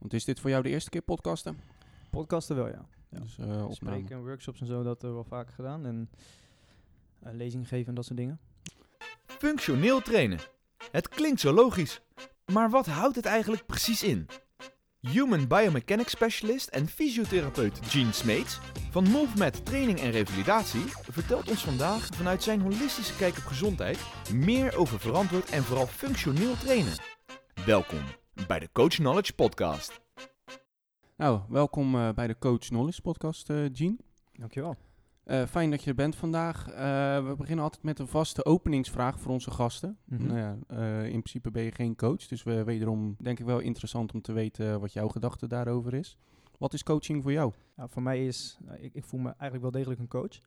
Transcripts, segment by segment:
Want is dit voor jou de eerste keer podcasten? Podcasten wel, ja. ja. Dus, uh, opname. Spreken, workshops en zo, dat hebben we wel vaker gedaan. En uh, lezingen geven en dat soort dingen. Functioneel trainen. Het klinkt zo logisch. Maar wat houdt het eigenlijk precies in? Human Biomechanics Specialist en fysiotherapeut Gene Smeets van MoveMed Training en Revalidatie vertelt ons vandaag vanuit zijn holistische kijk op gezondheid meer over verantwoord en vooral functioneel trainen. Welkom bij de Coach Knowledge Podcast. Nou, welkom uh, bij de Coach Knowledge Podcast, uh, Gene. Dankjewel. Uh, fijn dat je er bent vandaag. Uh, we beginnen altijd met een vaste openingsvraag voor onze gasten. Mm -hmm. nou ja, uh, in principe ben je geen coach, dus we, wederom denk ik wel interessant om te weten wat jouw gedachte daarover is. Wat is coaching voor jou? Ja, voor mij is, ik, ik, voel me eigenlijk wel degelijk een coach.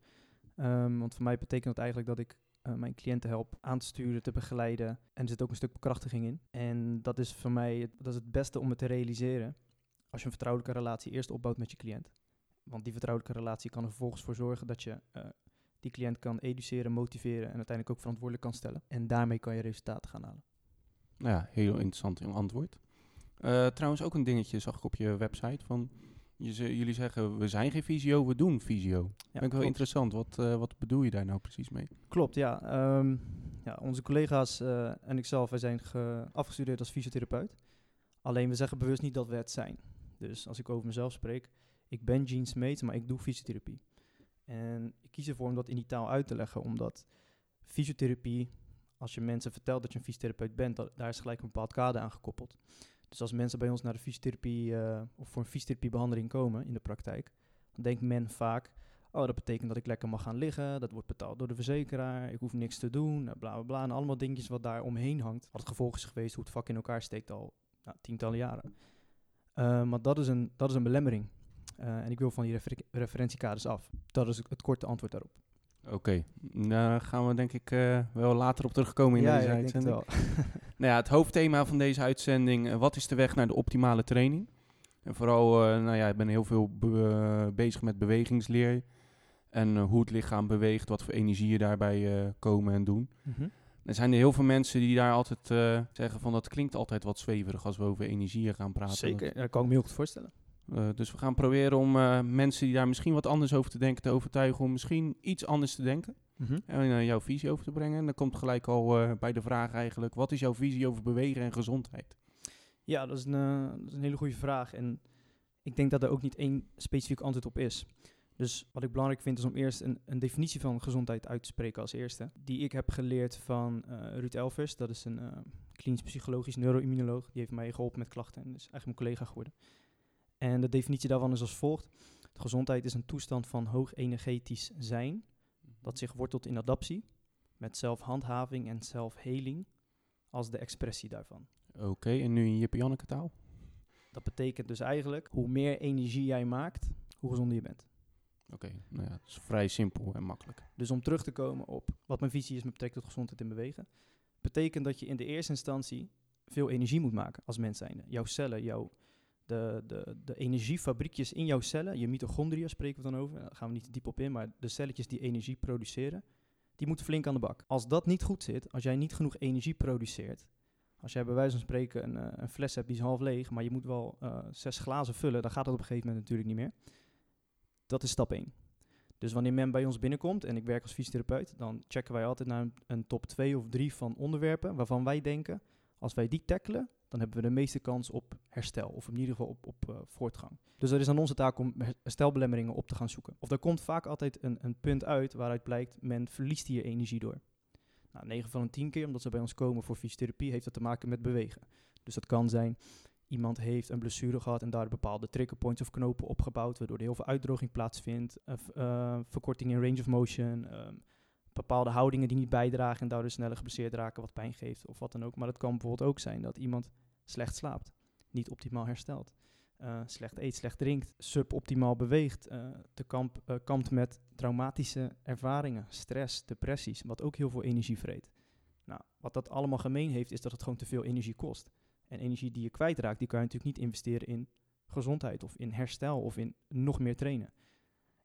Um, want voor mij betekent dat eigenlijk dat ik mijn cliënten help aan te sturen, te begeleiden. En er zit ook een stuk bekrachtiging in. En dat is voor mij dat is het beste om het te realiseren als je een vertrouwelijke relatie eerst opbouwt met je cliënt. Want die vertrouwelijke relatie kan er vervolgens voor zorgen dat je uh, die cliënt kan educeren, motiveren en uiteindelijk ook verantwoordelijk kan stellen. En daarmee kan je resultaten gaan halen. Ja, heel interessant antwoord. Uh, trouwens ook een dingetje zag ik op je website van... Je, jullie zeggen, we zijn geen visio, we doen visio. Ja, Vind ik wel klopt. interessant. Wat, uh, wat bedoel je daar nou precies mee? Klopt, ja. Um, ja onze collega's uh, en ikzelf, wij zijn afgestudeerd als fysiotherapeut. Alleen we zeggen bewust niet dat we het zijn. Dus als ik over mezelf spreek, ik ben Gene Smeets, maar ik doe fysiotherapie. En ik kies ervoor om dat in die taal uit te leggen, omdat fysiotherapie, als je mensen vertelt dat je een fysiotherapeut bent, dat, daar is gelijk een bepaald kader aan gekoppeld. Dus als mensen bij ons naar de fysiotherapie uh, of voor een fysiotherapiebehandeling komen in de praktijk, dan denkt men vaak, oh dat betekent dat ik lekker mag gaan liggen, dat wordt betaald door de verzekeraar, ik hoef niks te doen, bla bla bla. En allemaal dingetjes wat daar omheen hangt. Wat het gevolg is geweest hoe het vak in elkaar steekt al nou, tientallen jaren. Uh, maar dat is een, dat is een belemmering. Uh, en ik wil van die refer referentiekaders af. Dat is het korte antwoord daarop. Oké, okay. daar gaan we denk ik uh, wel later op terugkomen in ja, deze ja, uitzending. Nou ja, het hoofdthema van deze uitzending, uh, wat is de weg naar de optimale training? En vooral, nou ja, ik ben heel veel be bezig met bewegingsleer en hoe het lichaam beweegt, wat voor energieën daarbij komen en doen. Mm -hmm. Er zijn er heel veel mensen die daar altijd zeggen van dat klinkt altijd wat zweverig als we over energieën gaan praten. Zeker, dat kan ik me heel goed voorstellen. Uh, dus we gaan proberen om uh, mensen die daar misschien wat anders over te denken te overtuigen om misschien iets anders te denken. Mm -hmm. En uh, jouw visie over te brengen. En dan komt gelijk al bij de vraag eigenlijk, wat is jouw visie over bewegen en gezondheid? Ja, dat is, een, dat is een hele goede vraag. En ik denk dat er ook niet één specifiek antwoord op is. Dus wat ik belangrijk vind is om eerst een, een definitie van gezondheid uit te spreken als eerste. Die ik heb geleerd van Ruud Elvers. Dat is een klinisch psychologisch neuroimmunoloog. Die heeft mij geholpen met klachten en is eigenlijk mijn collega geworden. En de definitie daarvan is als volgt. De gezondheid is een toestand van hoog energetisch zijn, dat zich wortelt in adaptie, met zelfhandhaving en zelfheling als de expressie daarvan. Oké, okay, en nu in je Janneke taal? Dat betekent dus eigenlijk, hoe meer energie jij maakt, hoe gezonder je bent. Oké, okay, nou ja, dat is vrij simpel en makkelijk. Dus om terug te komen op wat mijn visie is met betrekking tot gezondheid en bewegen, betekent dat je in de eerste instantie veel energie moet maken als mens zijnde. Jouw cellen, jouw de, de, de energiefabriekjes in jouw cellen, je mitochondria spreken we dan over, daar gaan we niet diep op in, maar de celletjes die energie produceren, die moeten flink aan de bak. Als dat niet goed zit, als jij niet genoeg energie produceert, als jij bij wijze van spreken een, uh, een fles hebt die is half leeg, maar je moet wel uh, zes glazen vullen, dan gaat dat op een gegeven moment natuurlijk niet meer. Dat is stap 1. Dus wanneer men bij ons binnenkomt, en ik werk als fysiotherapeut, dan checken wij altijd naar een, een top 2 of 3 van onderwerpen waarvan wij denken, als wij die tackelen, dan hebben we de meeste kans op herstel. Of in ieder geval op, op uh, voortgang. Dus dat is aan onze taak om herstelbelemmeringen op te gaan zoeken. Of er komt vaak altijd een, een punt uit waaruit blijkt, men verliest hier energie door. Nou, 9 van de 10 keer, omdat ze bij ons komen voor fysiotherapie, heeft dat te maken met bewegen. Dus dat kan zijn, iemand heeft een blessure gehad en daar bepaalde triggerpoints of knopen opgebouwd, waardoor er heel veel uitdroging plaatsvindt. Uh, uh, verkorting in range of motion, bepaalde houdingen die niet bijdragen en daardoor sneller geblesseerd raken, wat pijn geeft of wat dan ook. Maar het kan bijvoorbeeld ook zijn dat iemand slecht slaapt, niet optimaal herstelt, uh, slecht eet, slecht drinkt, suboptimaal beweegt, uh, te kamp, uh, kampt met traumatische ervaringen, stress, depressies, wat ook heel veel energie vreet. Nou, wat dat allemaal gemeen heeft, is dat het gewoon te veel energie kost. En energie die je kwijtraakt, die kan je natuurlijk niet investeren in gezondheid of in herstel of in nog meer trainen.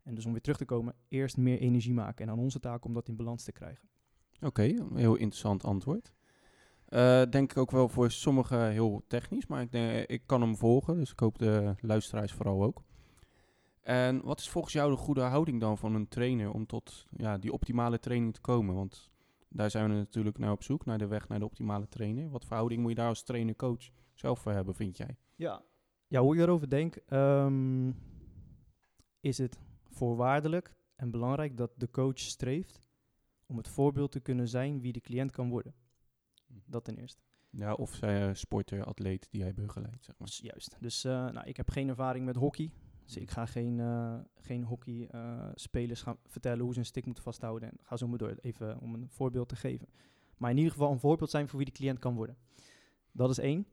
En dus om weer terug te komen, eerst meer energie maken. En aan onze taak om dat in balans te krijgen. Oké, heel interessant antwoord. Uh, denk ik ook wel voor sommigen heel technisch, maar ik, denk, ik kan hem volgen. Dus ik hoop de luisteraars vooral ook. En wat is volgens jou de goede houding dan van een trainer om tot ja, die optimale training te komen? Want daar zijn we natuurlijk naar op zoek, naar de weg naar de optimale trainer. Wat voor houding moet je daar als trainer-coach zelf voor hebben, vind jij? Ja, ja hoe ik erover denk, um, is het voorwaardelijk en belangrijk dat de coach streeft om het voorbeeld te kunnen zijn wie de cliënt kan worden. Dat ten eerste. Ja, of zij sporter, atleet die hij begeleidt, zeg maar. Juist. Dus uh, nou, ik heb geen ervaring met hockey. Dus ik ga geen, uh, geen hockey-spelers uh, gaan vertellen hoe ze een stick moeten vasthouden. En ga zo maar door, even om een voorbeeld te geven. Maar in ieder geval een voorbeeld zijn voor wie de cliënt kan worden. Dat is één.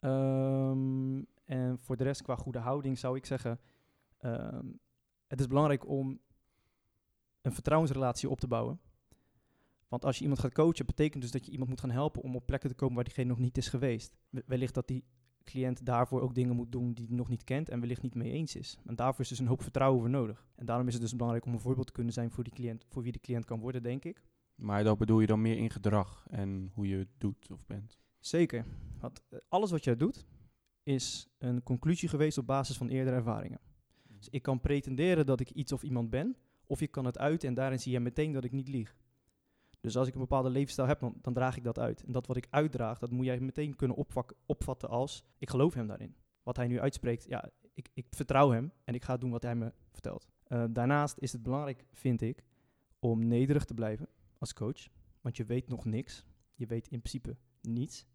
Um, en voor de rest, qua goede houding, zou ik zeggen... Um, het is belangrijk om een vertrouwensrelatie op te bouwen. Want als je iemand gaat coachen, betekent dus dat je iemand moet gaan helpen om op plekken te komen waar diegene nog niet is geweest. Wellicht dat die cliënt daarvoor ook dingen moet doen die hij nog niet kent en wellicht niet mee eens is. En daarvoor is dus een hoop vertrouwen voor nodig. En daarom is het dus belangrijk om een voorbeeld te kunnen zijn voor, die cliënt, voor wie de cliënt kan worden, denk ik. Maar dat bedoel je dan meer in gedrag en hoe je het doet of bent? Zeker. Want eh, alles wat jij doet is een conclusie geweest op basis van eerdere ervaringen. Dus ik kan pretenderen dat ik iets of iemand ben, of ik kan het uit en daarin zie je meteen dat ik niet lieg. Dus als ik een bepaalde levensstijl heb, dan, dan, draag ik dat uit. En dat wat ik uitdraag, dat moet jij meteen kunnen opvatten als... ik geloof hem daarin. Wat hij nu uitspreekt, ja, ik, ik vertrouw hem en ik ga doen wat hij me vertelt. Uh, daarnaast is het belangrijk, vind ik, om nederig te blijven als coach. Want je weet nog niks. Je weet in principe niets.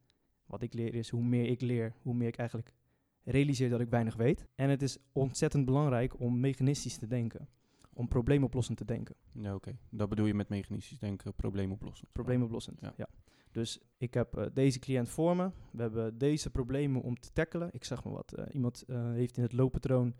Wat ik leer is, hoe meer ik leer, hoe meer ik eigenlijk realiseer dat ik weinig weet. En het is ontzettend belangrijk om mechanistisch te denken om probleemoplossend te denken. Ja, oké. Dat bedoel je met mechanistisch denken, probleemoplossend. Probleemoplossend, ja. ja. Dus ik heb uh, deze cliënt voor me. We hebben deze problemen om te tackelen. Ik zeg maar wat. Uh, iemand uh, heeft in het looppatroon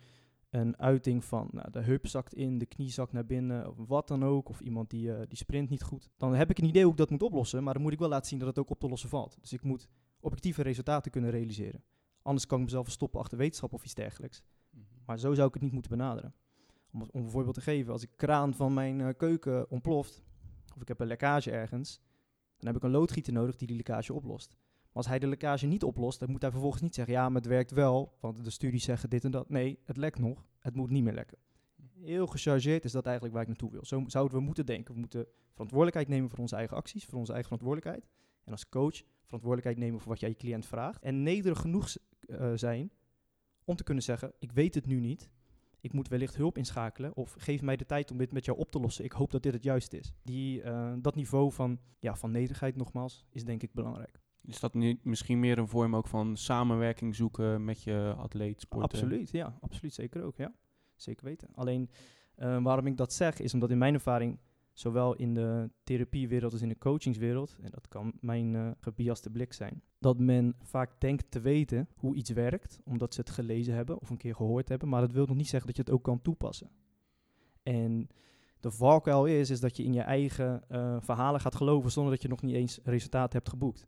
een uiting van nou, de heup zakt in, de knie zakt naar binnen, of wat dan ook. Of iemand die, die sprint niet goed. Dan heb ik een idee hoe ik dat moet oplossen, maar dan moet ik wel laten zien dat het ook op te lossen valt. Dus ik moet objectieve resultaten kunnen realiseren. Anders kan ik mezelf stoppen achter wetenschap of iets dergelijks. Mm -hmm. Maar zo zou ik het niet moeten benaderen. Om, een voorbeeld te geven, als ik kraan van mijn uh, keuken ontploft, of ik heb een lekkage ergens, dan heb ik een loodgieter nodig die die lekkage oplost. Maar als hij de lekkage niet oplost, dan moet hij vervolgens niet zeggen, ja, maar het werkt wel, want de studies zeggen dit en dat. Nee, het lekt nog, het moet niet meer lekken. Heel gechargeerd is dat eigenlijk waar ik naartoe wil. Zo zouden we moeten denken. We moeten verantwoordelijkheid nemen voor onze eigen acties, voor onze eigen verantwoordelijkheid. En als coach verantwoordelijkheid nemen voor wat jij je cliënt vraagt. En nederig genoeg uh, zijn om te kunnen zeggen, ik weet het nu niet, ik moet wellicht hulp inschakelen of geef mij de tijd om dit met jou op te lossen. Ik hoop dat dit het juist is. Die, uh, dat niveau van, ja, van nederigheid nogmaals is denk ik belangrijk. Is dat niet misschien meer een vorm ook van samenwerking zoeken met je atleet, sporten? Absoluut, ja. Absoluut, zeker ook, ja. Zeker weten. Alleen, uh, waarom ik dat zeg, is omdat in mijn ervaring zowel in de therapiewereld als in de coachingswereld, en dat kan mijn uh, gebiaste blik zijn, dat men vaak denkt te weten hoe iets werkt, omdat ze het gelezen hebben of een keer gehoord hebben, maar dat wil nog niet zeggen dat je het ook kan toepassen. En de valkuil is, is dat je in je eigen uh, verhalen gaat geloven zonder dat je nog niet eens resultaat hebt geboekt.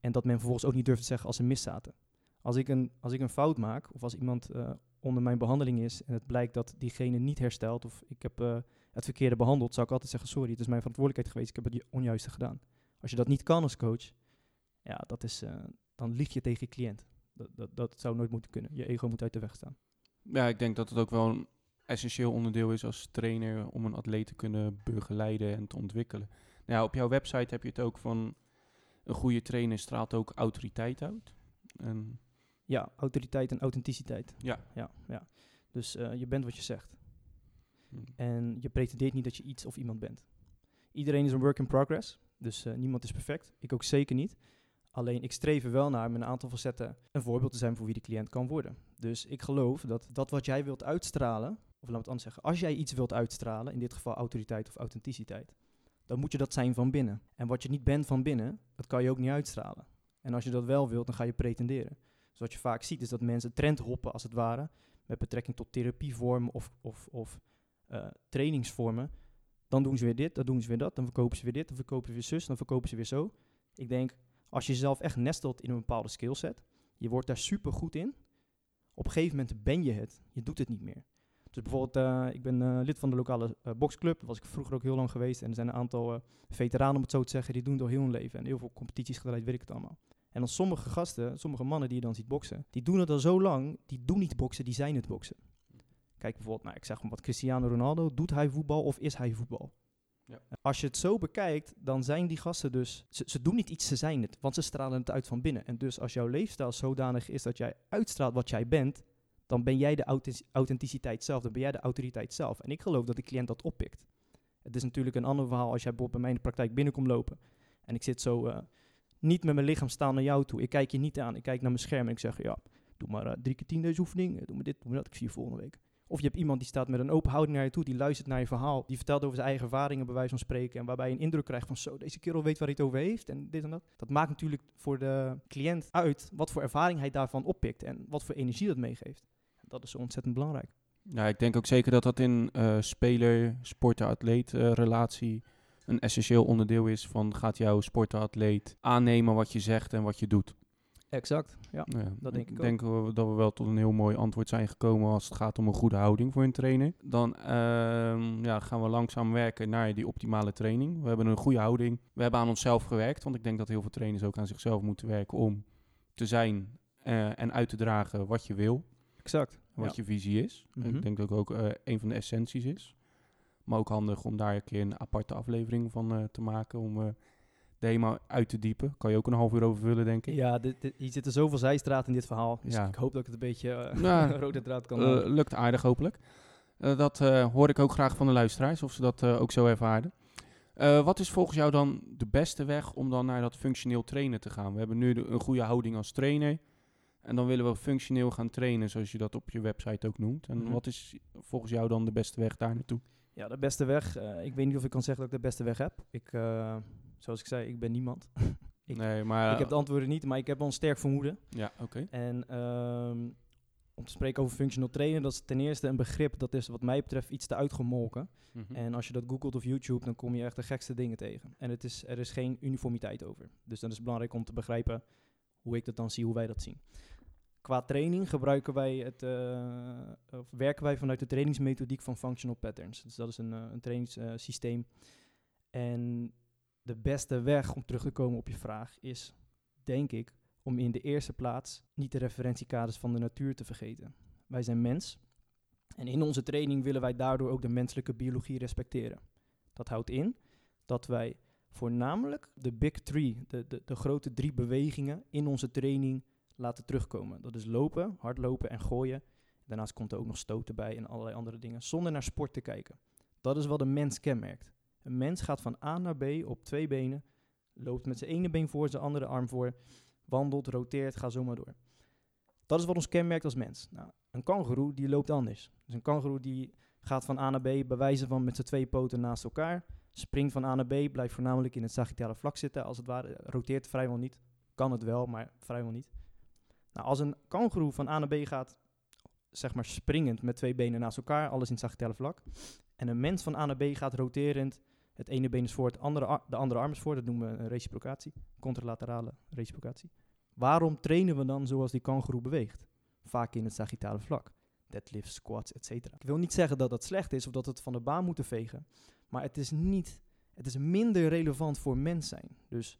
En dat men vervolgens ook niet durft te zeggen als ze mis zaten. Als ik een, als ik een fout maak, of als iemand uh, onder mijn behandeling is en het blijkt dat diegene niet herstelt, of ik heb het verkeerde behandeld, zou ik altijd zeggen: Sorry, het is mijn verantwoordelijkheid geweest, ik heb het onjuiste gedaan. Als je dat niet kan als coach, ja, dat is, uh, dan lieg je tegen je cliënt. Dat, dat, dat zou nooit moeten kunnen. Je ego moet uit de weg staan. Ja, ik denk dat het ook wel een essentieel onderdeel is als trainer om een atleet te kunnen begeleiden en te ontwikkelen. Nou ja, op jouw website heb je het ook van een goede trainer straalt ook autoriteit uit. En ja, autoriteit en authenticiteit. Ja. ja, ja. Dus uh, je bent wat je zegt. Hmm. En je pretendeert niet dat je iets of iemand bent. Iedereen is een work in progress, dus uh, niemand is perfect. Ik ook zeker niet. Alleen ik streef er wel naar met een aantal facetten een voorbeeld te zijn voor wie de cliënt kan worden. Dus ik geloof dat dat wat jij wilt uitstralen, of laat me het anders zeggen, als jij iets wilt uitstralen, in dit geval autoriteit of authenticiteit, dan moet je dat zijn van binnen. En wat je niet bent van binnen, dat kan je ook niet uitstralen. En als je dat wel wilt, dan ga je pretenderen. Dus wat je vaak ziet, is dat mensen trend hoppen, als het ware, met betrekking tot therapievormen of, of, of uh, trainingsvormen. Dan doen ze weer dit, dan doen ze weer dat, dan verkopen ze weer dit, dan verkopen ze weer zus, dan verkopen ze weer zo. Ik denk, als je jezelf echt nestelt in een bepaalde skillset, je wordt daar super goed in, op een gegeven moment ben je het, je doet het niet meer. Dus bijvoorbeeld, uh, ik ben uh, lid van de lokale uh, boxclub. was ik vroeger ook heel lang geweest. En er zijn een aantal veteranen, om het zo te zeggen, die doen door heel hun leven. En heel veel competities gedraaid, weet ik het allemaal. En dan sommige gasten, sommige mannen die je dan ziet boksen, die doen het al zo lang, die doen niet boksen, die zijn het boksen. Kijk bijvoorbeeld, nou, ik zeg gewoon wat Cristiano Ronaldo, doet hij voetbal of is hij voetbal? Ja. Als je het zo bekijkt, dan zijn die gasten dus, ze, ze, doen niet iets, ze zijn het, want ze stralen het uit van binnen. En dus als jouw leefstijl zodanig is dat jij uitstraalt wat jij bent, dan ben jij de authenticiteit zelf, dan ben jij de autoriteit zelf. En ik geloof dat de cliënt dat oppikt. Het is natuurlijk een ander verhaal als jij bijvoorbeeld bij mij in de praktijk binnenkomt lopen en ik zit zo uh, niet met mijn lichaam staan naar jou toe. Ik kijk je niet aan, ik kijk naar mijn scherm en ik zeg, ja, doe maar uh, drie keer tien deze oefening, doe maar dit, doe maar dat, ik zie je volgende week. Of je hebt iemand die staat met een open houding naar je toe, die luistert naar je verhaal, die vertelt over zijn eigen ervaringen, bij wijze van spreken, en waarbij je een indruk krijgt van zo, deze kerel weet waar hij het over heeft en dit en dat. Dat maakt natuurlijk voor de cliënt uit wat voor ervaring hij daarvan oppikt en wat voor energie dat meegeeft. Dat is ontzettend belangrijk. Ja, ik denk ook zeker dat dat in uh, speler, sporter-atleet uh, relatie een essentieel onderdeel is van gaat jouw sporter-atleet aannemen wat je zegt en wat je doet. Exact, ja, dat denk ik, ik denk dat we wel tot een heel mooi antwoord zijn gekomen als het gaat om een goede houding voor een trainer. Dan uh, ja, gaan we langzaam werken naar die optimale training. We hebben een goede houding. We hebben aan onszelf gewerkt, want ik denk dat heel veel trainers ook aan zichzelf moeten werken om te zijn uh, en uit te dragen wat je wil. Exact. Wat je visie is. Mm Ik denk dat ook uh, een van de essenties is. Maar ook handig om daar een keer een aparte aflevering van uh, te maken. Om de uit te diepen. Kan je ook een half uur over vullen, denk ik. Ja, dit, dit, hier zitten zoveel zijstraat in dit verhaal. Dus ja. ik hoop dat ik het een beetje uh, nou, rode draad kan uh, Lukt aardig, hopelijk. Uh, dat hoor ik ook graag van de luisteraars, of ze dat ook zo ervaren. wat is volgens jou dan de beste weg om dan naar dat functioneel trainen te gaan? We hebben nu de, een goede houding als trainer. En dan willen we functioneel gaan trainen, zoals je dat op je website ook noemt. En mm-hmm. wat is volgens jou dan de beste weg daar naartoe? Ja, de beste weg. ik weet niet of ik kan zeggen dat ik de beste weg heb. Ik zoals ik zei, ik ben niemand. ik, nee, maar, ik heb de antwoorden niet, maar ik heb wel een sterk vermoeden. Ja, oké. En um, om te spreken over functional trainen, dat is ten eerste een begrip dat is wat mij betreft iets te uitgemolken. Mm -hmm. En als je dat googelt of YouTube, dan kom je echt de gekste dingen tegen. En het is, er is geen uniformiteit over. Dus dan is het belangrijk om te begrijpen hoe ik dat dan zie, hoe wij dat zien. Qua training gebruiken wij het, uh, of werken wij vanuit de trainingsmethodiek van functional patterns. Dus dat is een, uh, een trainingssysteem. en de beste weg om terug te komen op je vraag is, denk ik, om in de eerste plaats niet de referentiekaders van de natuur te vergeten. Wij zijn mens en in onze training willen wij daardoor ook de menselijke biologie respecteren. Dat houdt in dat wij voornamelijk de big three, de, de, de grote drie bewegingen in onze training laten terugkomen. Dat is lopen, hardlopen en gooien. Daarnaast komt er ook nog stoten bij en allerlei andere dingen, zonder naar sport te kijken. Dat is wat een mens kenmerkt. Een mens gaat van A naar B op twee benen, loopt met zijn ene been voor, zijn andere arm voor, wandelt, roteert, gaat zo maar door. Dat is wat ons kenmerkt als mens. Nou, een kangoeroe die loopt anders. Dus een kangoeroe die gaat van A naar B bij wijze van met zijn twee poten naast elkaar, springt van A naar B, blijft voornamelijk in het sagittale vlak zitten, als het ware, roteert vrijwel niet. Kan het wel, maar vrijwel niet. Nou, als een kangoeroe van A naar B gaat, zeg maar springend met twee benen naast elkaar, alles in het sagittale vlak, en een mens van A naar B gaat roterend het ene been is voor, het andere de andere arm is voor. Dat noemen we een reciprocatie, contralaterale reciprocatie. Waarom trainen we dan zoals die kangoeroe beweegt? Vaak in het sagittale vlak. Deadlifts, squats, etc. Ik wil niet zeggen dat dat slecht is of dat het van de baan moeten vegen. Maar het is niet, het is minder relevant voor mens zijn. Dus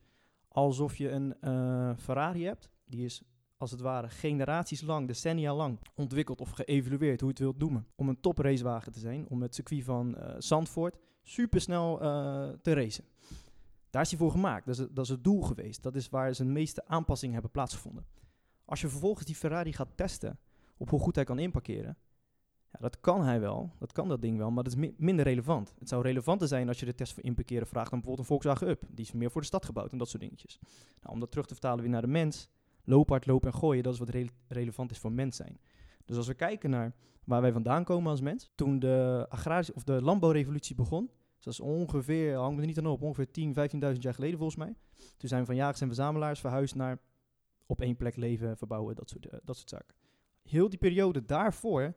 alsof je een uh, Ferrari hebt, die is als het ware generaties lang, decennia lang ontwikkeld of geëvalueerd, hoe je het wilt noemen, om een topracewagen te zijn, om het circuit van uh, Zandvoort supersnel uh, te racen. Daar is hij voor gemaakt. Dat is, dat is het doel geweest. Dat is waar zijn meeste aanpassingen hebben plaatsgevonden. Als je vervolgens die Ferrari gaat testen op hoe goed hij kan inparkeren, ja, dat kan hij wel, dat kan dat ding wel, maar dat is minder relevant. Het zou relevanter zijn als je de test voor inparkeren vraagt dan bijvoorbeeld een Volkswagen Up. Die is meer voor de stad gebouwd en dat soort dingetjes. Nou, om dat terug te vertalen weer naar de mens, lopen, hard lopen en gooien, dat is wat relevant is voor mens zijn. Dus als we kijken naar waar wij vandaan komen als mens, toen de, agrarische, of de landbouwrevolutie begon, dus dat is ongeveer, hangt er niet aan op, ongeveer 10, 15.000 jaar geleden volgens mij. Toen zijn we van jagers en verzamelaars verhuisd naar op één plek leven, verbouwen, dat soort, uh, dat soort zaken. Heel die periode daarvoor,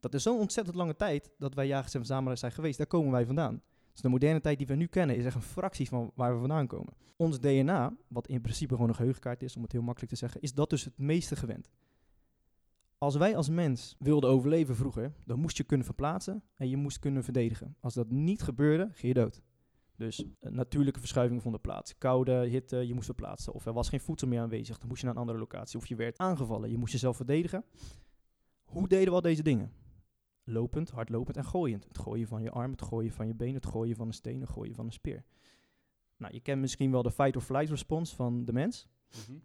dat is zo'n ontzettend lange tijd dat wij jagers en verzamelaars zijn geweest. Daar komen wij vandaan. Dus de moderne tijd die we nu kennen is echt een fractie van waar we vandaan komen. Ons DNA, wat in principe gewoon een geheugenkaart is, om het heel makkelijk te zeggen, is dat dus het meeste gewend. Als wij als mens wilden overleven vroeger, dan moest je kunnen verplaatsen en je moest kunnen verdedigen. Als dat niet gebeurde, ging je dood. Dus een natuurlijke verschuiving de plaats. Koude, hitte, je moest verplaatsen. Of er was geen voedsel meer aanwezig, dan moest je naar een andere locatie. Of je werd aangevallen, je moest jezelf verdedigen. Hoe deden we al deze dingen? Lopend, hardlopend en gooiend. Het gooien van je arm, het gooien van je been, het gooien van een steen, het gooien van een speer. Nou, je kent misschien wel de fight-or-flight response van de mens. Mhm.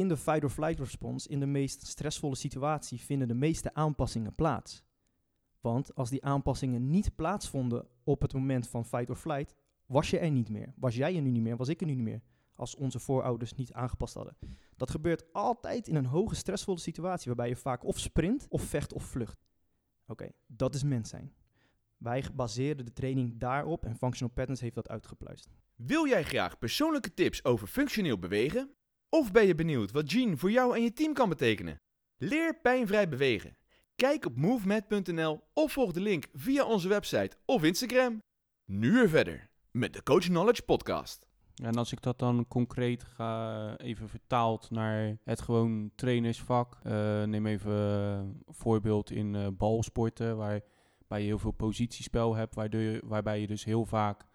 In de fight-or-flight response, in de meest stressvolle situatie, vinden de meeste aanpassingen plaats. Want als die aanpassingen niet plaatsvonden op het moment van fight or flight, was je er niet meer. Was jij er nu niet meer, was ik er nu niet meer. Als onze voorouders niet aangepast hadden. Dat gebeurt altijd in een hoge stressvolle situatie, waarbij je vaak of sprint, of vecht, of vlucht. Oké, dat is mens zijn. Wij baseren de training daarop en Functional Patterns heeft dat uitgepluist. Wil jij graag persoonlijke tips over functioneel bewegen? Of ben je benieuwd wat Gene voor jou en je team kan betekenen? Leer pijnvrij bewegen. Kijk op movemed.nl of volg de link via onze website of Instagram. Nu weer verder met de Coach Knowledge Podcast. En als ik dat dan concreet ga even vertaald naar het gewoon trainersvak. eh, neem even een voorbeeld in eh, balsporten, waarbij je heel veel positiespel hebt, je, waarbij je dus heel vaak,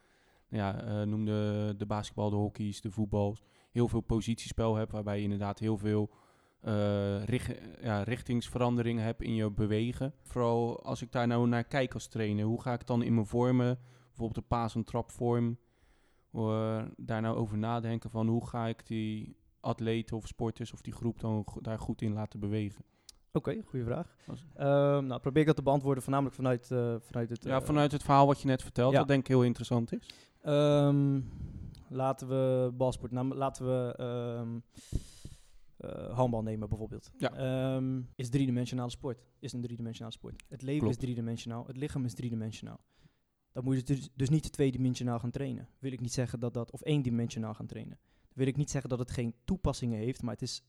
ja, eh, noem de, de basketbal, de hockey's, de voetbal, heel veel positiespel hebt, waarbij je inderdaad heel veel richt- ja, richtingsveranderingen hebt in je bewegen. Vooral als ik daar nou naar kijk als trainer, hoe ga ik dan in mijn vormen, bijvoorbeeld de paas- en trapvorm, eh, daar nou over nadenken van hoe ga ik die atleten of sporters of die groep dan daar goed in laten bewegen. Oké, goede vraag. Ehm, nou, probeer ik dat te beantwoorden voornamelijk vanuit, eh, vanuit het... ja, eh, vanuit het verhaal wat je net vertelt, ja. dat denk ik heel interessant is. Ehm, laten we balsport, nou, laten we ehm, eh, handbal nemen bijvoorbeeld. Ja. Ehm, is driedimensionale sport. Is een driedimensionale sport. Het leven Klopt. is driedimensionaal. Het lichaam is driedimensionaal. Dat moet je dus, dus niet tweedimensionaal gaan trainen. Wil ik niet zeggen dat dat, of eendimensionaal gaan trainen. Wil ik niet zeggen dat het geen toepassingen heeft, maar het is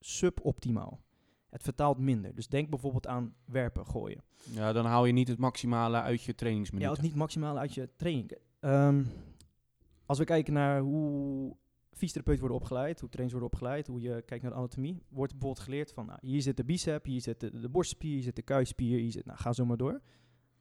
suboptimaal. Het vertaalt minder. Dus denk bijvoorbeeld aan werpen, gooien. Ja, dan haal je niet het maximale uit je Ja, trainingsminuten. het niet maximaal uit je training. Ehm, als we kijken naar hoe fysiotherapeuten worden opgeleid, hoe trainers worden opgeleid, hoe je kijkt naar de anatomie, wordt bijvoorbeeld geleerd van, nou, hier zit de bicep, hier zit de, de borstspier, hier zit de kuitspier, hier zit, nou, ga zo maar door.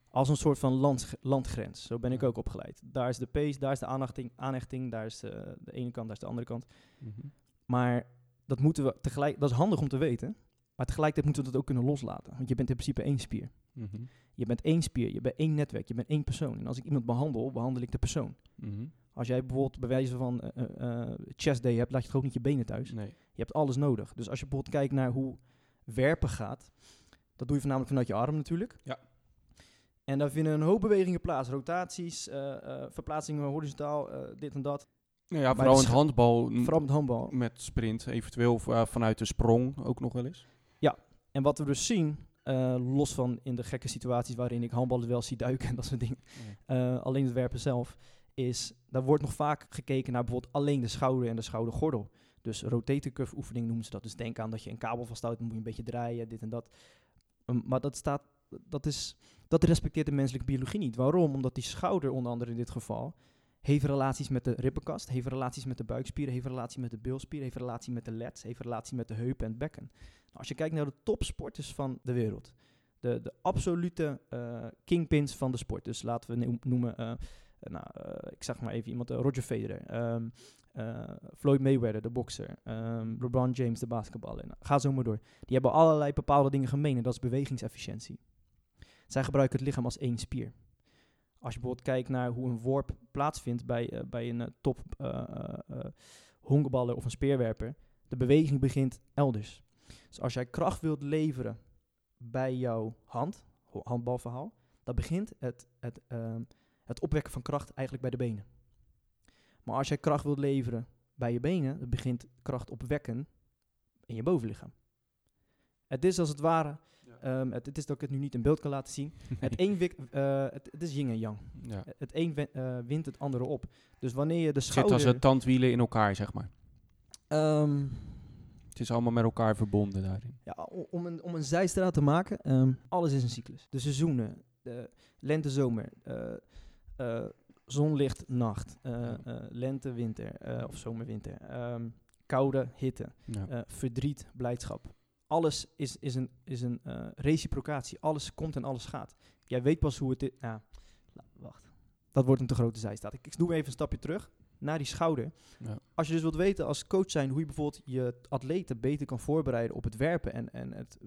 Als een soort van lands, landgrens. Zo ben ik ook opgeleid. Daar is de pace, daar is de aanhechting, aanhechting daar is eh, de ene kant, daar is de andere kant. Mhm. Maar dat moeten we tegelijk, dat is handig om te weten, maar tegelijkertijd moeten we dat ook kunnen loslaten. Want je bent in principe één spier. Mhm. Je bent één spier, je bent één netwerk, je bent één persoon. En als ik iemand behandel, behandel ik de persoon. Mhm. Als jij bijvoorbeeld bij wijze van eh, eh, eh, chest day hebt, laat je toch ook niet je benen thuis. Nee. Je hebt alles nodig. Dus als je bijvoorbeeld kijkt naar hoe werpen gaat, dat doe je voornamelijk vanuit je arm natuurlijk. Ja. En daar vinden een hoop bewegingen plaats. Rotaties, verplaatsingen horizontaal, dit en dat. Nou ja, vooral in het handbal Vooral met handbal. met sprint, eventueel vanuit de sprong ook nog wel eens. En wat we dus zien, los van in de gekke situaties waarin ik handballen wel zie duiken en dat soort dingen. Alleen het werpen zelf, is, daar wordt nog vaak gekeken naar bijvoorbeeld alleen de schouder en de schoudergordel. Dus rotator cuff oefening noemen ze dat. Dus denk aan dat je een kabel vasthoudt, dan moet je een beetje draaien, dit en dat. Um, maar dat staat, dat is, dat respecteert de menselijke biologie niet. Waarom? Omdat die schouder, onder andere in dit geval, heeft relaties met de ribbenkast, heeft relaties met de buikspieren, heeft relatie met de bilspieren, heeft relatie met de lets, heeft relatie met de heupen en het bekken. Nou, als je kijkt naar de topsporters van de wereld, de, de absolute eh, kingpins van de sport. Dus laten we noem- noemen, eh, nou, eh, ik zeg maar even iemand, eh, Roger Federer, ehm, eh, Floyd Mayweather, de bokser, ehm, LeBron James, de basketballer. Nou, ga zo maar door. Die hebben allerlei bepaalde dingen gemeen en dat is bewegingsefficiëntie. Zij gebruiken het lichaam als één spier. Als je bijvoorbeeld kijkt naar hoe een worp plaatsvindt bij, bij een top honkballer of een speerwerper, de beweging begint elders. Dus als jij kracht wilt leveren bij jouw hand, handbalverhaal, dan begint het, het, ehm, het opwekken van kracht eigenlijk bij de benen. Maar als jij kracht wilt leveren bij je benen, dan begint kracht opwekken in je bovenlichaam. Het is als het ware, ehm, het, het is dat ik het nu niet in beeld kan laten zien. Het een wik, eh, het, het is yin en yang. Ja. Het een wen- eh, wint het andere op. Dus wanneer je de Het zit schouder... als het tandwielen in elkaar, zeg maar. Ehm, Het is allemaal met elkaar verbonden daarin. Ja, om een, om een zijstraat te maken, ehm, alles is een cyclus. De seizoenen, de lente, zomer, eh, eh, zonlicht, nacht, eh, lente, winter, of zomer, winter, ehm, koude, hitte, Ja. verdriet, blijdschap. alles is, is een, is een reciprocatie. Alles komt en alles gaat. Jij weet pas hoe het is. Nou, wacht. Dat wordt een te grote zijstaat. Ik, ik doe even een stapje terug naar die schouder. Ja. Als je dus wilt weten als coach zijn hoe je bijvoorbeeld je atleten beter kan voorbereiden op het werpen en, en het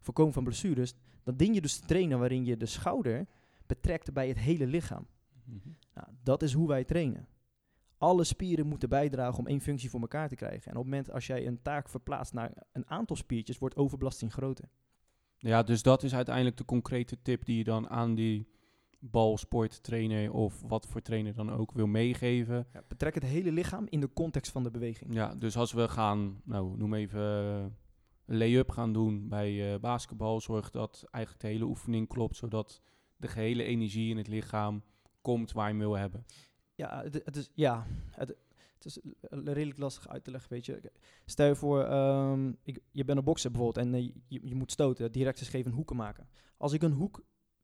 voorkomen van blessures, dan dien je dus te trainen waarin je de schouder betrekt bij het hele lichaam. Mhm. Nou, dat is hoe wij trainen. Alle spieren moeten bijdragen om één functie voor elkaar te krijgen. En op het moment als jij een taak verplaatst naar een aantal spiertjes, wordt overbelasting groter. Ja, dus dat is uiteindelijk de concrete tip die je dan aan die balsporttrainer of wat voor trainer dan ook wil meegeven. Ja, betrek het hele lichaam in de context van de beweging. Ja, dus als we gaan, nou noem even eh, een lay-up gaan doen bij eh, basketbal, zorg dat eigenlijk de hele oefening klopt, zodat de gehele energie in het lichaam komt waar je hem wil hebben. Ja, het, het is, ja het, het is redelijk lastig uit te leggen, weet je. Stel je voor, ehm, ik, je bent een bokser bijvoorbeeld en eh, je, je moet stoten, directes geven, hoeken maken. Als ik een hoek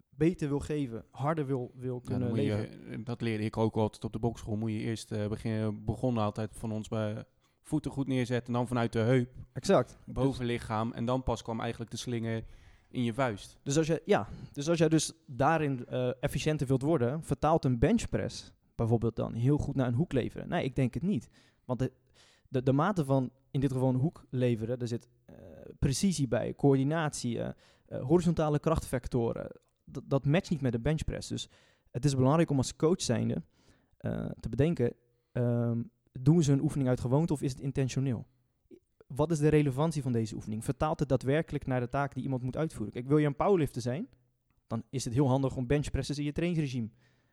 beter wil geven, harder wil, wil Ja, kunnen moet leveren. je, dat leerde ik ook altijd op de bokschool. Moet je eerst eh, beginnen, begonnen altijd van ons bij voeten goed neerzetten, en dan vanuit de heup, Exact. bovenlichaam en dan pas kwam eigenlijk de slinger in je vuist. Dus als, je, ja, dus als jij dus daarin eh, efficiënter wilt worden, vertaalt een benchpress bijvoorbeeld dan heel goed naar een hoek leveren? Nee, ik denk het niet. Want de, de, de mate van in dit geval een hoek leveren, daar zit eh, precisie bij, coördinatie, eh, horizontale krachtvectoren. Dat, matcht niet met de benchpress. Dus het is belangrijk om als coach zijnde te bedenken, ehm, doen ze een oefening uit gewoonte of is het intentioneel? Wat is de relevantie van deze oefening? Vertaalt het daadwerkelijk naar de taak die iemand moet uitvoeren? Kijk, wil je een powerlifter zijn, dan is het heel handig om benchpresses in je trainingsregime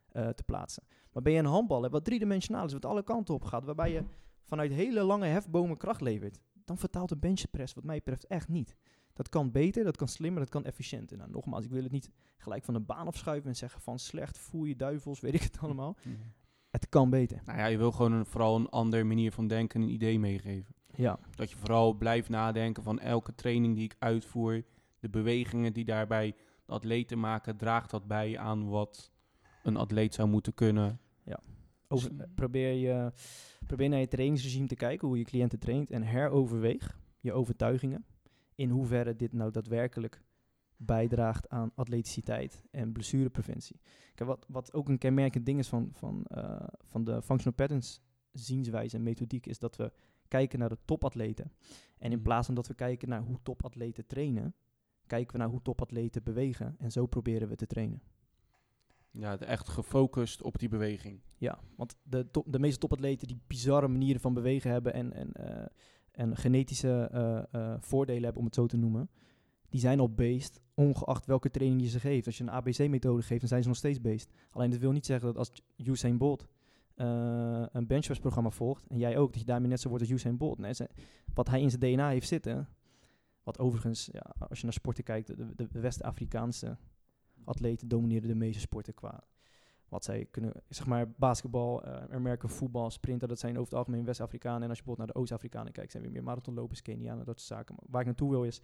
eh, te plaatsen. Maar ben je een handballer, wat driedimensionaal is, wat alle kanten op gaat, waarbij je vanuit hele lange hefbomen kracht levert, dan vertaalt een benchpress wat mij betreft echt niet. Dat kan beter, dat kan slimmer, dat kan efficiënter. Nou, nogmaals, ik wil het niet gelijk van de baan afschuiven en zeggen van slecht, voel je duivels, weet ik het allemaal. Het kan beter. Nou ja, je wil gewoon een, vooral een andere manier van denken, een idee meegeven. Ja, Dat je vooral blijft nadenken van elke training die ik uitvoer, de bewegingen die daarbij de atleten maken, draagt dat bij aan wat een atleet zou moeten kunnen. over, Dus- probeer, je, probeer naar je trainingsregime te kijken, hoe je cliënten traint en heroverweeg je overtuigingen. In hoeverre dit nou daadwerkelijk bijdraagt aan atleticiteit en blessurepreventie. Kijk, wat, wat ook een kenmerkend ding is van, van, eh, van de functional patterns zienswijze en methodiek, is dat we kijken naar de topatleten. En in Mhm. plaats van dat we kijken naar hoe topatleten trainen, kijken we naar hoe topatleten bewegen. En zo proberen we te trainen. Ja, echt gefocust op die beweging. Ja, want de, top, de meeste topatleten die bizarre manieren van bewegen hebben en, en, eh, en genetische eh, eh, voordelen hebben, om het zo te noemen, die zijn al beest, ongeacht welke training je ze geeft. Als je een ABC-methode geeft, dan zijn ze nog steeds beest. Alleen dat wil niet zeggen dat als Usain Bolt eh, een benchpress-programma volgt, en jij ook, dat je daarmee net zo wordt als Usain Bolt. Wat hij in zijn DNA heeft zitten, wat overigens, ja, als je naar sporten kijkt, de, West-Afrikaanse atleten domineren de meeste sporten qua wat zij kunnen, zeg maar basketbal, eh American voetbal, sprinter, dat zijn over het algemeen West-Afrikanen. En als je bijvoorbeeld naar de Oost-Afrikanen kijkt, zijn weer meer marathonlopers, Kenianen, dat soort zaken. Waar ik naartoe wil is,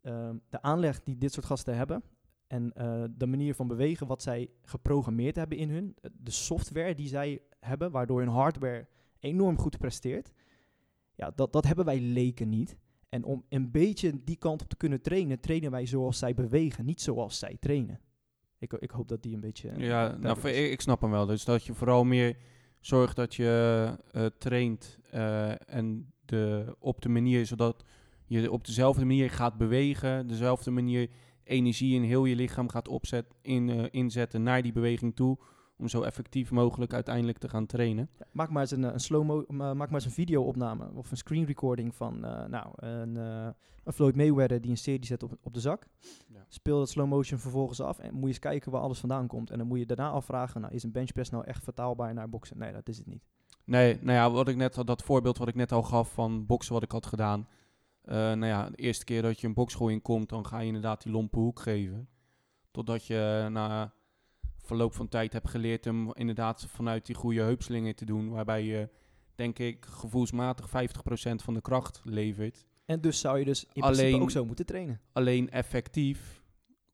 ehm, de aanleg die dit soort gasten hebben en eh, de manier van bewegen, wat zij geprogrammeerd hebben in hun, eh, de software die zij hebben, waardoor hun hardware enorm goed presteert. Ja, dat, dat hebben wij leken niet. En om een beetje die kant op te kunnen trainen, trainen wij zoals zij bewegen, niet zoals zij trainen. Ik, ik hoop dat die een beetje... eh, Ja, nou, ik, ik snap hem wel. Dus dat je vooral meer zorgt dat je traint en de, op de manier, zodat je op dezelfde manier gaat bewegen, dezelfde manier energie in heel je lichaam gaat opzet, in, eh, inzetten naar die beweging toe, om zo effectief mogelijk uiteindelijk te gaan trainen. Ja, maak maar eens een, eh, een slow-mo, ma- maak maar eens een video-opname of een screen recording van, eh, nou, een, eh, een Floyd Mayweather die een serie zet op, op de zak. Ja. Speel dat slow motion vervolgens af en moet je eens kijken waar alles vandaan komt. En dan moet je daarna afvragen, nou, is een benchpress nou echt vertaalbaar naar boksen? Nee, dat is het niet. Nee, nou ja, wat ik net dat voorbeeld wat ik net al gaf van boksen wat ik had gedaan. Eh, nou ja, de eerste keer dat je een bokschool in komt, dan ga je inderdaad die lompe hoek geven. Totdat je na verloop van tijd hebt geleerd hem inderdaad vanuit die goede heupslingen te doen. Waarbij je, denk ik, gevoelsmatig 50% van de kracht levert. En dus zou je dus in principe Alleen- ook zo moeten trainen. Alleen effectief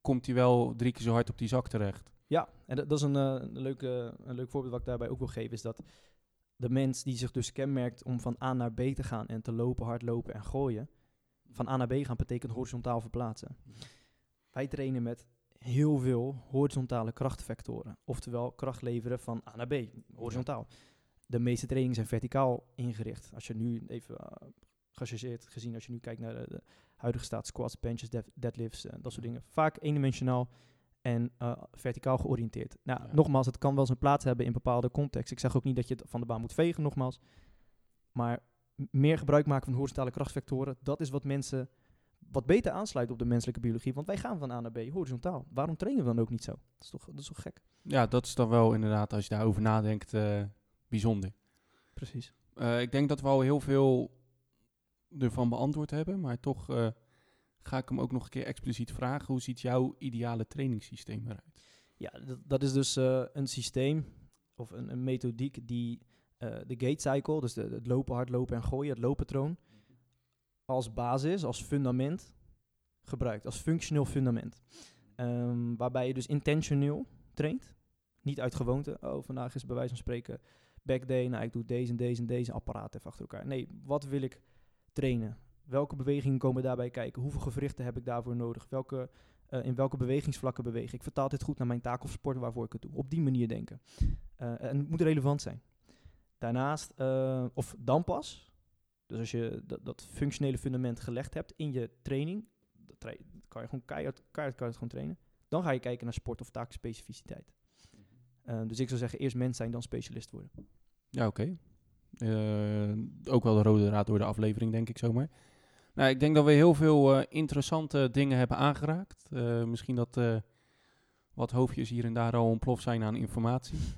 komt hij wel drie keer zo hard op die zak terecht. Ja, en dat, dat is een, eh, een, leuke, een leuk voorbeeld wat ik daarbij ook wil geven, is dat de mens die zich dus kenmerkt om van A naar B te gaan en te lopen, hardlopen en gooien, van A naar B gaan betekent horizontaal verplaatsen. Wij trainen met heel veel horizontale krachtvectoren. Oftewel kracht leveren van A naar B, horizontaal. De meeste trainingen zijn verticaal ingericht. Als je nu even uh, gechargeerd gezien, als je nu kijkt naar de, huidige staat, squats, benches, deadlifts, en dat soort dingen. Vaak eendimensionaal en uh, verticaal georiënteerd. Nou, nogmaals, het kan wel zijn plaats hebben in bepaalde contexten. Ik zeg ook niet dat je het van de baan moet vegen, nogmaals. Maar meer gebruik maken van horizontale krachtvectoren, dat is wat mensen wat beter aansluit op de menselijke biologie. Want wij gaan van A naar B horizontaal. Waarom trainen we dan ook niet zo? Dat is toch, dat is toch gek? Ja, dat is dan wel inderdaad, als je daarover nadenkt, uh, bijzonder. Precies. Uh, ik denk dat we al heel veel ervan beantwoord hebben, maar toch uh, ga ik hem ook nog een keer expliciet vragen. Hoe ziet jouw ideale trainingssysteem eruit? Ja, dat, dat is dus een systeem of een, een methodiek die de gate cycle, dus de, het lopen, hardlopen en gooien, het looppatroon, als basis, als fundament gebruikt, als functioneel fundament. Um, waarbij je dus intentioneel traint, niet uit gewoonte. Oh, vandaag is bij wijze van spreken backday, nou ik doe deze en deze en deze apparaat even achter elkaar. Nee, wat wil ik trainen? Welke bewegingen komen daarbij kijken? Hoeveel gewrichten heb ik daarvoor nodig? Welke, uh, in welke bewegingsvlakken beweeg ik? Vertaal dit goed naar mijn taak of sport waarvoor ik het doe. Op die manier denken. Uh, en het moet relevant zijn. Daarnaast, uh, of dan pas, dus als je dat, dat functionele fundament gelegd hebt in je training, dat kan je gewoon keihard, keihard je gewoon trainen. Dan ga je kijken naar sport of taakspecificiteit. Uh, dus ik zou zeggen, eerst mens zijn, dan specialist worden. Ja, oké. Okay. Uh, ook wel de rode draad door de aflevering, denk ik zomaar. Nou, ik denk dat we heel veel uh, interessante dingen hebben aangeraakt. misschien dat wat hoofdjes hier en daar al ontploft zijn aan informatie.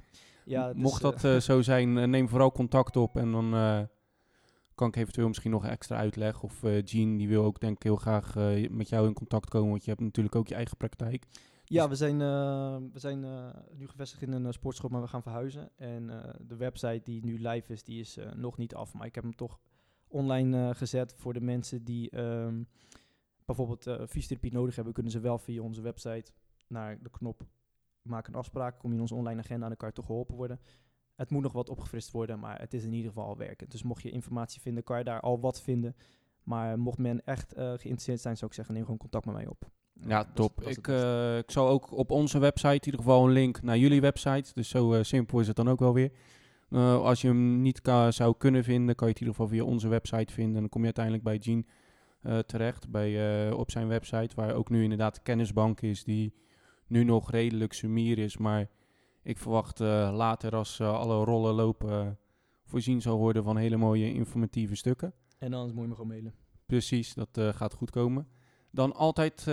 Ja, dus Mocht dat zo zijn, neem vooral contact op en dan kan ik eventueel misschien nog extra uitleg. Of uh, Jean, die wil ook denk ik heel graag met jou in contact komen, want je hebt natuurlijk ook je eigen praktijk. Ja, dus we zijn, we zijn nu gevestigd in een sportschool, maar we gaan verhuizen. En de website die nu live is, die is nog niet af. Maar ik heb hem toch online gezet voor de mensen die um, bijvoorbeeld fysiotherapie nodig hebben. Kunnen ze wel via onze website naar de knop maak een afspraak. Kom je in onze online agenda en dan kan je toch geholpen worden. Het moet nog wat opgefrist worden, maar het is in ieder geval al werkend. Dus mocht je informatie vinden, kan je daar al wat vinden. Maar mocht men echt uh, geïnteresseerd zijn, zou ik zeggen, neem gewoon contact met mij op. Ja, top. ik, uh, ik zal ook op onze website in ieder geval een link naar jullie website. Dus zo uh, simpel is het dan ook wel weer. als je hem niet zou kunnen vinden, kan je het in ieder geval via onze website vinden. En dan kom je uiteindelijk bij Jean terecht, bij, op zijn website. Waar ook nu inderdaad de kennisbank is, die nu nog redelijk sumier is, maar ik verwacht uh, later als uh, alle rollen lopen voorzien zal worden van hele mooie informatieve stukken. En anders moet je me gewoon mailen. Precies, dat gaat goed komen. Dan altijd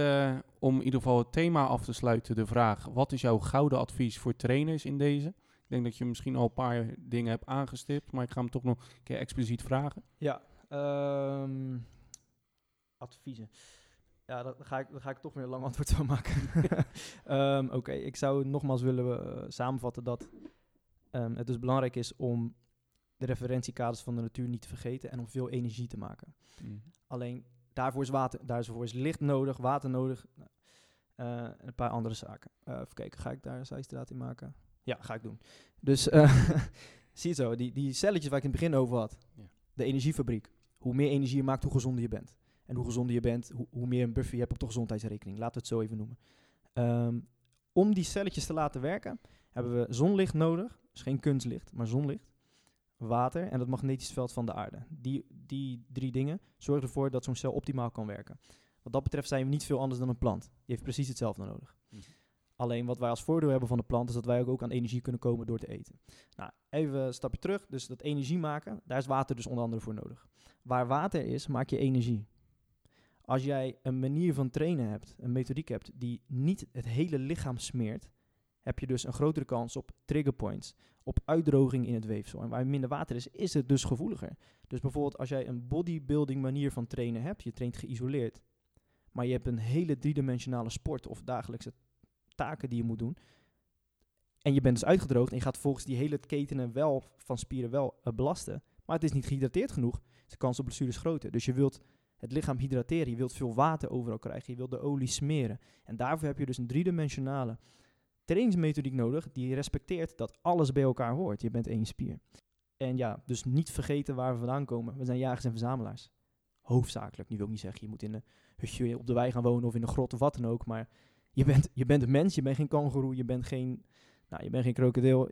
om in ieder geval het thema af te sluiten de vraag: wat is jouw gouden advies voor trainers in deze? Ik denk dat je misschien al een paar dingen hebt aangestipt, maar ik ga hem toch nog een keer expliciet vragen. Ja, um, adviezen. Ja, daar ga, ik, daar ga ik toch weer een lang antwoord van maken. um, Oké, ik zou nogmaals willen uh, samenvatten dat um, het dus belangrijk is om de referentiekaders van de natuur niet te vergeten en om veel energie te maken. Mm. Alleen daarvoor is, water, daarvoor is licht nodig, water nodig uh, en een paar andere zaken. Uh, even kijken, ga ik daar een zijstraat in maken? Ja, ga ik doen. Dus zie je zo, die, die celletjes waar ik in het begin over had, ja. de energiefabriek. Hoe meer energie je maakt, hoe gezonder je bent. En hoe gezonder je bent, hoe, hoe meer een buffer je hebt op de gezondheidsrekening. Laten we het zo even noemen. Um, om die celletjes te laten werken, hebben we zonlicht nodig. Dus geen kunstlicht, maar zonlicht. Water en het magnetisch veld van de aarde. Die, die drie dingen zorgen ervoor dat zo'n cel optimaal kan werken. Wat dat betreft zijn we niet veel anders dan een plant. Die heeft precies hetzelfde nodig. Mhm. Alleen wat wij als voordeel hebben van de plant is dat wij ook aan energie kunnen komen door te eten. Nou, even een stapje terug. Dus dat energie maken, daar is water dus onder andere voor nodig. Waar water is, maak je energie. Als jij een manier van trainen hebt, een methodiek hebt die niet het hele lichaam smeert, heb je dus een grotere kans op trigger points, op uitdroging in het weefsel. En waar minder water is, is het dus gevoeliger. Dus bijvoorbeeld als jij een bodybuilding manier van trainen hebt, je traint geïsoleerd, maar je hebt een hele driedimensionale sport of dagelijkse taken die je moet doen, en je bent dus uitgedroogd en je gaat volgens die hele ketenen wel van spieren wel uh, belasten, maar het is niet gehydrateerd genoeg, de kans op blessures groter. Dus je wilt het lichaam hydrateren. Je wilt veel water overal krijgen. Je wilt de olie smeren. En daarvoor heb je dus een driedimensionale trainingsmethodiek nodig die respecteert dat alles bij elkaar hoort. Je bent één spier. En ja, dus niet vergeten waar we vandaan komen. We zijn jagers en verzamelaars. hoofdzakelijk. Nu wil ik niet zeggen, je moet in een hutje op de wei gaan wonen of in een grot of wat dan ook. Maar je bent, je bent een mens, je bent geen kangoeroe, je bent geen, nou, je bent geen krokodil.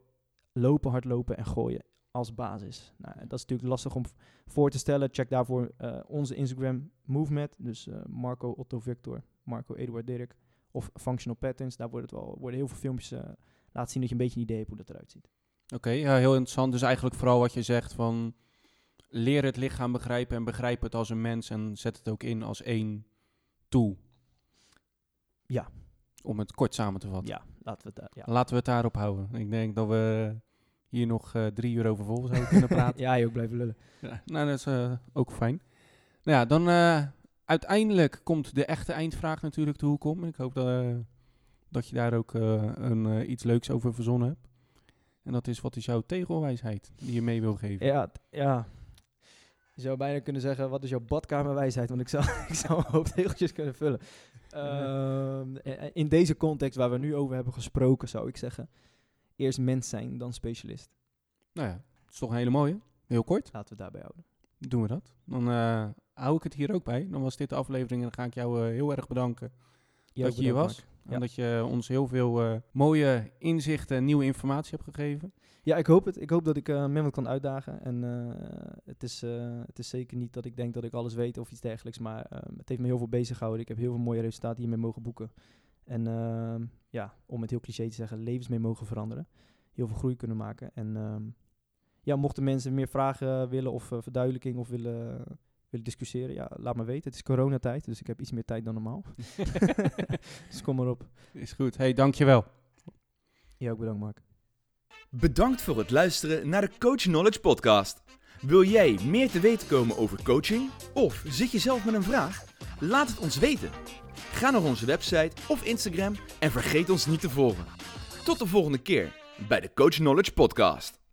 Lopen, hardlopen en gooien als basis. Nou, dat is natuurlijk lastig om voor te stellen. Check daarvoor uh, onze Instagram Movement. Dus uh, Marco Otto Victor, Marco Eduard Dirk of Functional Patterns. Daar worden, het wel, worden heel veel filmpjes uh, laten zien dat je een beetje een idee hebt hoe dat eruit ziet. Oké, ja, heel interessant. Dus eigenlijk vooral wat je zegt van leer het lichaam begrijpen en begrijp het als een mens en zet het ook in als één tool. Ja. Om het kort samen te vatten. Ja, laten we het, daar, ja. laten we het daarop houden. Ik denk dat we hier nog uh, drie uur over vol zouden kunnen praten. ja, je ook blijven lullen. Ja, nou, dat is uh, ook fijn. Nou ja, dan uh, uiteindelijk komt de echte eindvraag natuurlijk te hoek om. Ik hoop dat, dat je daar ook een, iets leuks over verzonnen hebt. En dat is, wat is jouw tegelwijsheid die je mee wil geven? Ja, ja. Je zou bijna kunnen zeggen, wat is jouw badkamerwijsheid? Want ik zou, ik zou een hoop tegeltjes kunnen vullen. Uh, in deze context waar we nu over hebben gesproken, zou ik zeggen, eerst mens zijn, dan specialist. Nou ja, dat is toch een hele mooie. Heel kort. Laten we het daarbij houden. Doen we dat. Dan uh, hou ik het hier ook bij. Dan was dit de aflevering en dan ga ik jou uh, heel erg bedanken dat je hier was. En dat je ons heel veel uh, mooie inzichten en nieuwe informatie hebt gegeven. Ja, ik hoop het. Ik hoop dat ik uh, Mehmet kan uitdagen. En uh, het, is, het is zeker niet dat ik denk dat ik alles weet of iets dergelijks. Maar het heeft me heel veel bezig gehouden. Ik heb heel veel mooie resultaten hiermee mogen boeken. En ehm, ja, om het heel cliché te zeggen, levens mee mogen veranderen. Heel veel groei kunnen maken. En ehm, ja, mochten mensen meer vragen willen of verduidelijking of willen willen discussiëren, ja, laat me weten. Het is coronatijd, dus ik heb iets meer tijd dan normaal. dus kom maar op. Is goed. Hey, dankjewel. Ja, ook bedankt, Mark. Bedankt voor het luisteren naar de Coach Knowledge Podcast. Wil jij meer te weten komen over coaching? Of zit je zelf met een vraag? Laat het ons weten. Ga naar onze website of Instagram en vergeet ons niet te volgen. Tot de volgende keer bij de Coach Knowledge Podcast.